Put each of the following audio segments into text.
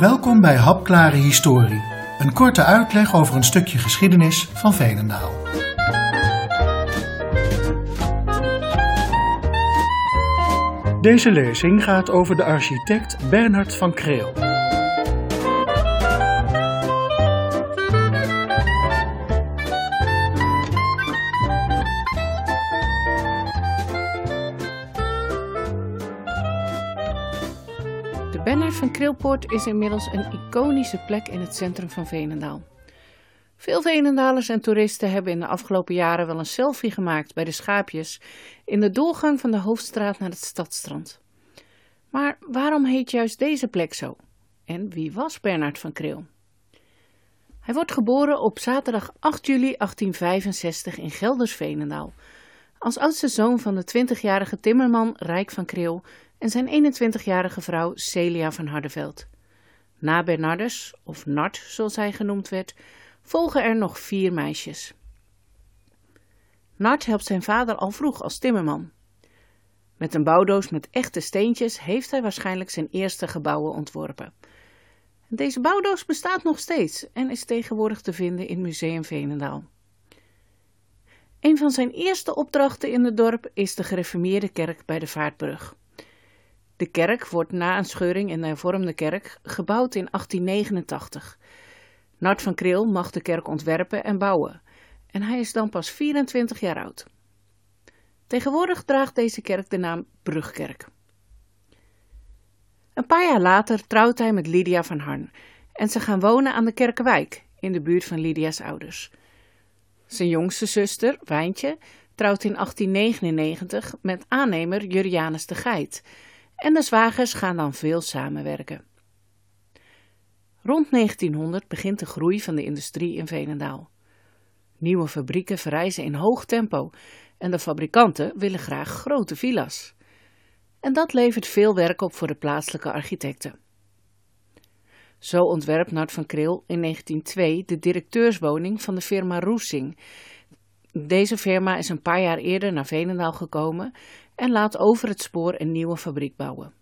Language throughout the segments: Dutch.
Welkom bij Hapklare Historie, een korte uitleg over een stukje geschiedenis van Veenendaal. Deze lezing gaat over de architect Bernhard van Kreel. De Bernhard van Kreelpoort is inmiddels een iconische plek in het centrum van Veenendaal. Veel Veenendalers en toeristen hebben in de afgelopen jaren wel een selfie gemaakt bij de schaapjes in de doorgang van de hoofdstraat naar het stadstrand. Maar waarom heet juist deze plek zo? En wie was Bernhard van Kreel? Hij wordt geboren op zaterdag 8 juli 1865 in Gelders-Veenendaal, als oudste zoon van de 20-jarige timmerman Rijk van Kreel en zijn 21-jarige vrouw Celia van Hardeveld. Na Bernardus, of Nart zoals hij genoemd werd, volgen er nog vier meisjes. Nart helpt zijn vader al vroeg als timmerman. Met een bouwdoos met echte steentjes heeft hij waarschijnlijk zijn eerste gebouwen ontworpen. Deze bouwdoos bestaat nog steeds en is tegenwoordig te vinden in Museum Veenendaal. Een van zijn eerste opdrachten in het dorp is de gereformeerde kerk bij de Vaartbrug. De kerk wordt na een scheuring in de hervormde kerk gebouwd in 1889. Nart van Kreel mag de kerk ontwerpen en bouwen en hij is dan pas 24 jaar oud. Tegenwoordig draagt deze kerk de naam Brugkerk. Een paar jaar later trouwt hij met Lydia van Harn en ze gaan wonen aan de Kerkenwijk in de buurt van Lydia's ouders. Zijn jongste zuster, Wijntje, trouwt in 1899 met aannemer Jurianus de Geit en de zwagers gaan dan veel samenwerken. Rond 1900 begint de groei van de industrie in Veenendaal. Nieuwe fabrieken verrijzen in hoog tempo en de fabrikanten willen graag grote villa's. En dat levert veel werk op voor de plaatselijke architecten. Zo ontwerpt Nart van Kreel in 1902 de directeurswoning van de firma Roesing. Deze firma is een paar jaar eerder naar Veenendaal gekomen en laat over het spoor een nieuwe fabriek bouwen.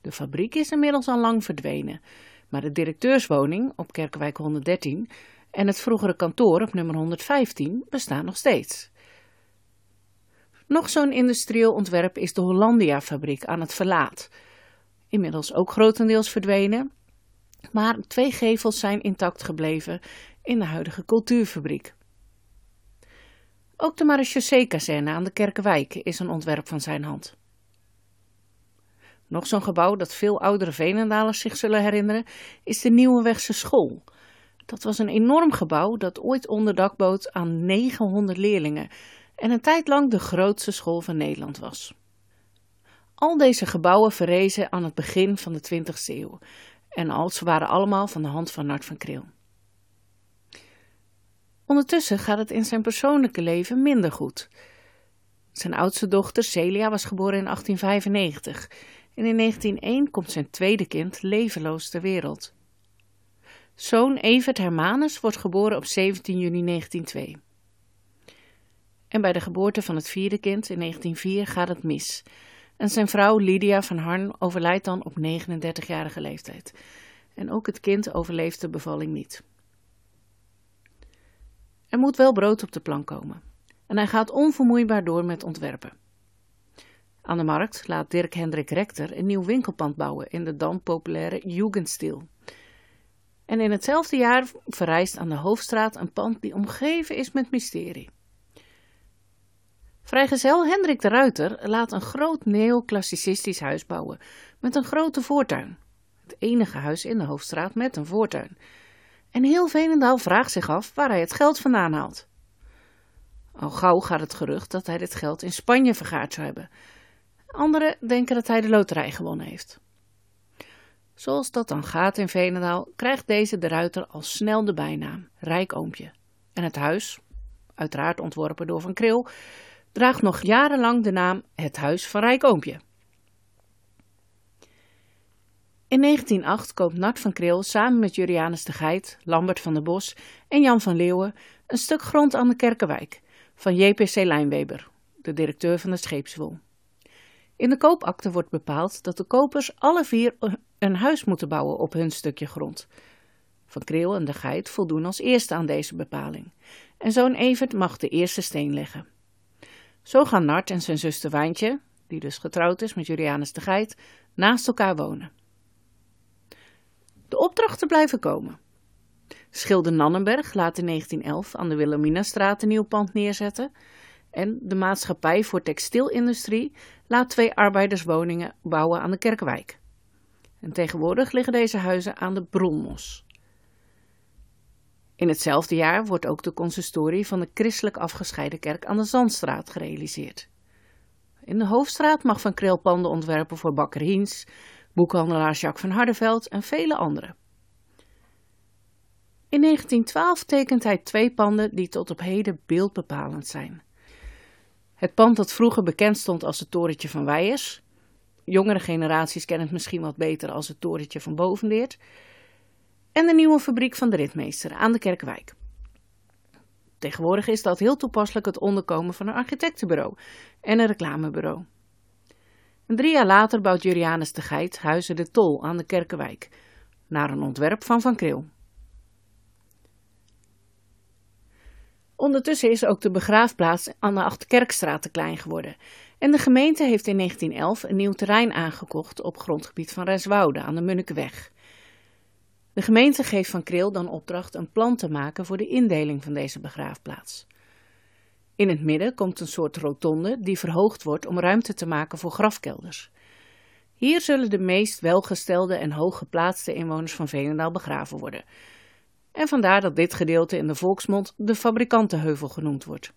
De fabriek is inmiddels al lang verdwenen, maar de directeurswoning op Kerkenwijk 113 en het vroegere kantoor op nummer 115 bestaan nog steeds. Nog zo'n industrieel ontwerp is de Hollandia-fabriek aan het Verlaat. Inmiddels ook grotendeels verdwenen, maar twee gevels zijn intact gebleven in de huidige cultuurfabriek. Ook de marechaussee-kazerne aan de Kerkenwijk is een ontwerp van zijn hand. Nog zo'n gebouw dat veel oudere Veenendalers zich zullen herinneren, is de Nieuwewegse School. Dat was een enorm gebouw dat ooit onderdak bood aan 900 leerlingen en een tijd lang de grootste school van Nederland was. Al deze gebouwen verrezen aan het begin van de 20e eeuw en al ze waren allemaal van de hand van Nart van Kreel. Ondertussen gaat het in zijn persoonlijke leven minder goed. Zijn oudste dochter Celia was geboren in 1895 en in 1901 komt zijn tweede kind levenloos ter wereld. Zoon Evert Hermanus wordt geboren op 17 juni 1902. En bij de geboorte van het vierde kind in 1904 gaat het mis. En zijn vrouw Lydia van Harn overlijdt dan op 39-jarige leeftijd. En ook het kind overleeft de bevalling niet. Er moet wel brood op de plank komen. En hij gaat onvermoeibaar door met ontwerpen. Aan de markt laat Dirk Hendrik Rector een nieuw winkelpand bouwen in de dan populaire Jugendstil. En in hetzelfde jaar verrijst aan de Hoofdstraat een pand die omgeven is met mysterie. Vrijgezel Hendrik de Ruiter laat een groot neoclassicistisch huis bouwen met een grote voortuin. Het enige huis in de Hoofdstraat met een voortuin. En heel Veenendaal vraagt zich af waar hij het geld vandaan haalt. Al gauw gaat het gerucht dat hij dit geld in Spanje vergaard zou hebben. Anderen denken dat hij de loterij gewonnen heeft. Zoals dat dan gaat in Veenendaal, krijgt deze de ruiter al snel de bijnaam Rijkoompje. En het huis, uiteraard ontworpen door Van Kreel, draagt nog jarenlang de naam Het Huis van Rijkoompje. In 1908 koopt Nart van Kreel samen met Jurianus de Geit, Lambert van der Bos en Jan van Leeuwen een stuk grond aan de Kerkenwijk van JPC Lijnweber, de directeur van de scheepswol. In de koopakte wordt bepaald dat de kopers alle vier een huis moeten bouwen op hun stukje grond. Van Kreel en de Geit voldoen als eerste aan deze bepaling. En zoon Evert mag de eerste steen leggen. Zo gaan Nart en zijn zuster Wijntje, die dus getrouwd is met Julianus de Geit, naast elkaar wonen. De opdrachten blijven komen. Schilder Nannenberg laat in 1911 aan de Wilhelminastraat een nieuw pand neerzetten. En de Maatschappij voor Textielindustrie laat twee arbeiderswoningen bouwen aan de Kerkwijk. En tegenwoordig liggen deze huizen aan de Bronmos. In hetzelfde jaar wordt ook de consistorie van de christelijk afgescheiden kerk aan de Zandstraat gerealiseerd. In de Hoofdstraat mag Van Kreel panden ontwerpen voor bakker Hiens, boekhandelaar Jacques van Hardeveld en vele anderen. In 1912 tekent hij twee panden die tot op heden beeldbepalend zijn. Het pand dat vroeger bekend stond als het torentje van Weijers. Jongere generaties kennen het misschien wat beter als het torentje van Bovendeert. En de nieuwe fabriek van de ritmeester aan de Kerkwijk. Tegenwoordig is dat heel toepasselijk het onderkomen van een architectenbureau en een reclamebureau. Drie jaar later bouwt Jurianus de Geit Huizen de Tol aan de Kerkenwijk, naar een ontwerp van Van Kreel. Ondertussen is ook de begraafplaats aan de Achterkerkstraat te klein geworden. En de gemeente heeft in 1911 een nieuw terrein aangekocht op grondgebied van Rijswoude aan de Munnikenweg. De gemeente geeft Van Kreel dan opdracht een plan te maken voor de indeling van deze begraafplaats. In het midden komt een soort rotonde die verhoogd wordt om ruimte te maken voor grafkelders. Hier zullen de meest welgestelde en hooggeplaatste inwoners van Veenendaal begraven worden. En vandaar dat dit gedeelte in de volksmond de fabrikantenheuvel genoemd wordt.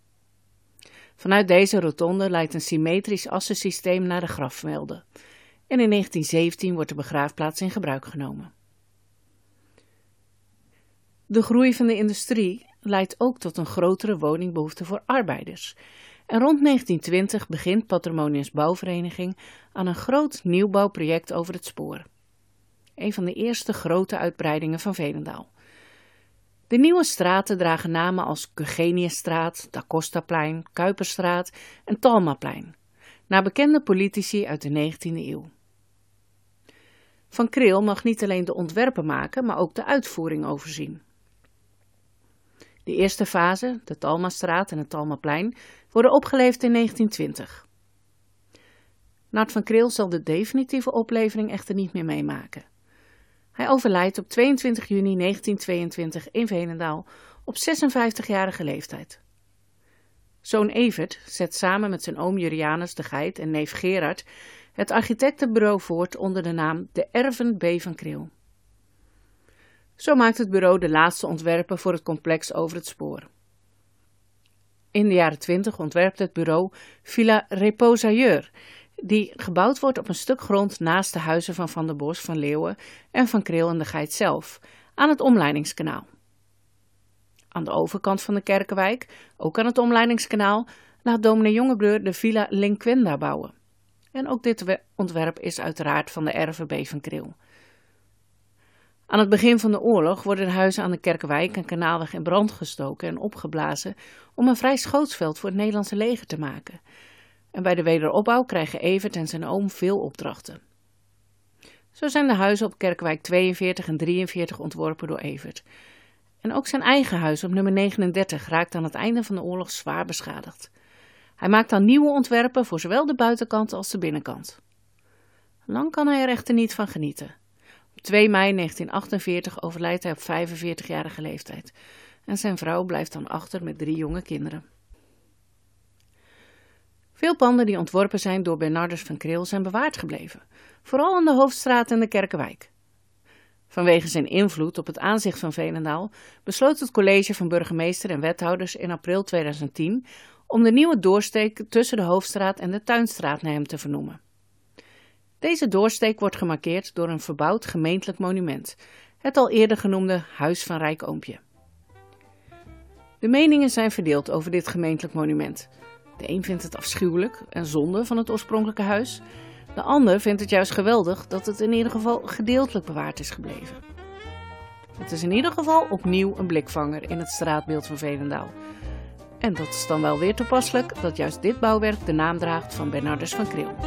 Vanuit deze rotonde leidt een symmetrisch assensysteem naar de grafvelden. En in 1917 wordt de begraafplaats in gebruik genomen. De groei van de industrie leidt ook tot een grotere woningbehoefte voor arbeiders. En rond 1920 begint Patrimonius Bouwvereniging aan een groot nieuwbouwproject over het spoor. Een van de eerste grote uitbreidingen van Velendaal. De nieuwe straten dragen namen als Eugeniusstraat, Da Costaplein, Kuiperstraat en Talmaplein, naar bekende politici uit de 19e eeuw. Van Kreel mag niet alleen de ontwerpen maken, maar ook de uitvoering overzien. De eerste fase, de Talmastraat en het Talmaplein, worden opgeleverd in 1920. Nart van Kreel zal de definitieve oplevering echter niet meer meemaken. Hij overlijdt op 22 juni 1922 in Veenendaal op 56-jarige leeftijd. Zoon Evert zet samen met zijn oom Jurianus de Geit en neef Gerard het architectenbureau voort onder de naam De Erven B. van Kreel. Zo maakt het bureau de laatste ontwerpen voor het complex over het spoor. In de jaren 20 ontwerpt het bureau Villa Reposailleur, die gebouwd wordt op een stuk grond naast de huizen van Van der Bos, Van Leeuwen en Van Kreel en de Geit zelf, aan het omleidingskanaal. Aan de overkant van de Kerkenwijk, ook aan het omleidingskanaal, laat dominee Jongebreur de Villa Linquenda bouwen. En ook dit ontwerp is uiteraard van de RVB van Kreel. Aan het begin van de oorlog worden de huizen aan de Kerkenwijk en Kanaalweg in brand gestoken en opgeblazen om een vrij schootsveld voor het Nederlandse leger te maken. En bij de wederopbouw krijgen Evert en zijn oom veel opdrachten. Zo zijn de huizen op Kerkwijk 42 en 43 ontworpen door Evert. En ook zijn eigen huis op nummer 39 raakt aan het einde van de oorlog zwaar beschadigd. Hij maakt dan nieuwe ontwerpen voor zowel de buitenkant als de binnenkant. Lang kan hij er echter niet van genieten. Op 2 mei 1948 overlijdt hij op 45-jarige leeftijd. En zijn vrouw blijft dan achter met drie jonge kinderen. Veel panden die ontworpen zijn door Bernardus van Kreel zijn bewaard gebleven, vooral in de Hoofdstraat en de Kerkenwijk. Vanwege zijn invloed op het aanzicht van Veenendaal besloot het college van burgemeester en wethouders in april 2010 om de nieuwe doorsteek tussen de Hoofdstraat en de Tuinstraat naar hem te vernoemen. Deze doorsteek wordt gemarkeerd door een verbouwd gemeentelijk monument, het al eerder genoemde Huis van Rijk Oompje. De meningen zijn verdeeld over dit gemeentelijk monument. De een vindt het afschuwelijk en zonde van het oorspronkelijke huis. De ander vindt het juist geweldig dat het in ieder geval gedeeltelijk bewaard is gebleven. Het is in ieder geval opnieuw een blikvanger in het straatbeeld van Velendaal. En dat is dan wel weer toepasselijk dat juist dit bouwwerk de naam draagt van Bernardus van Kreel.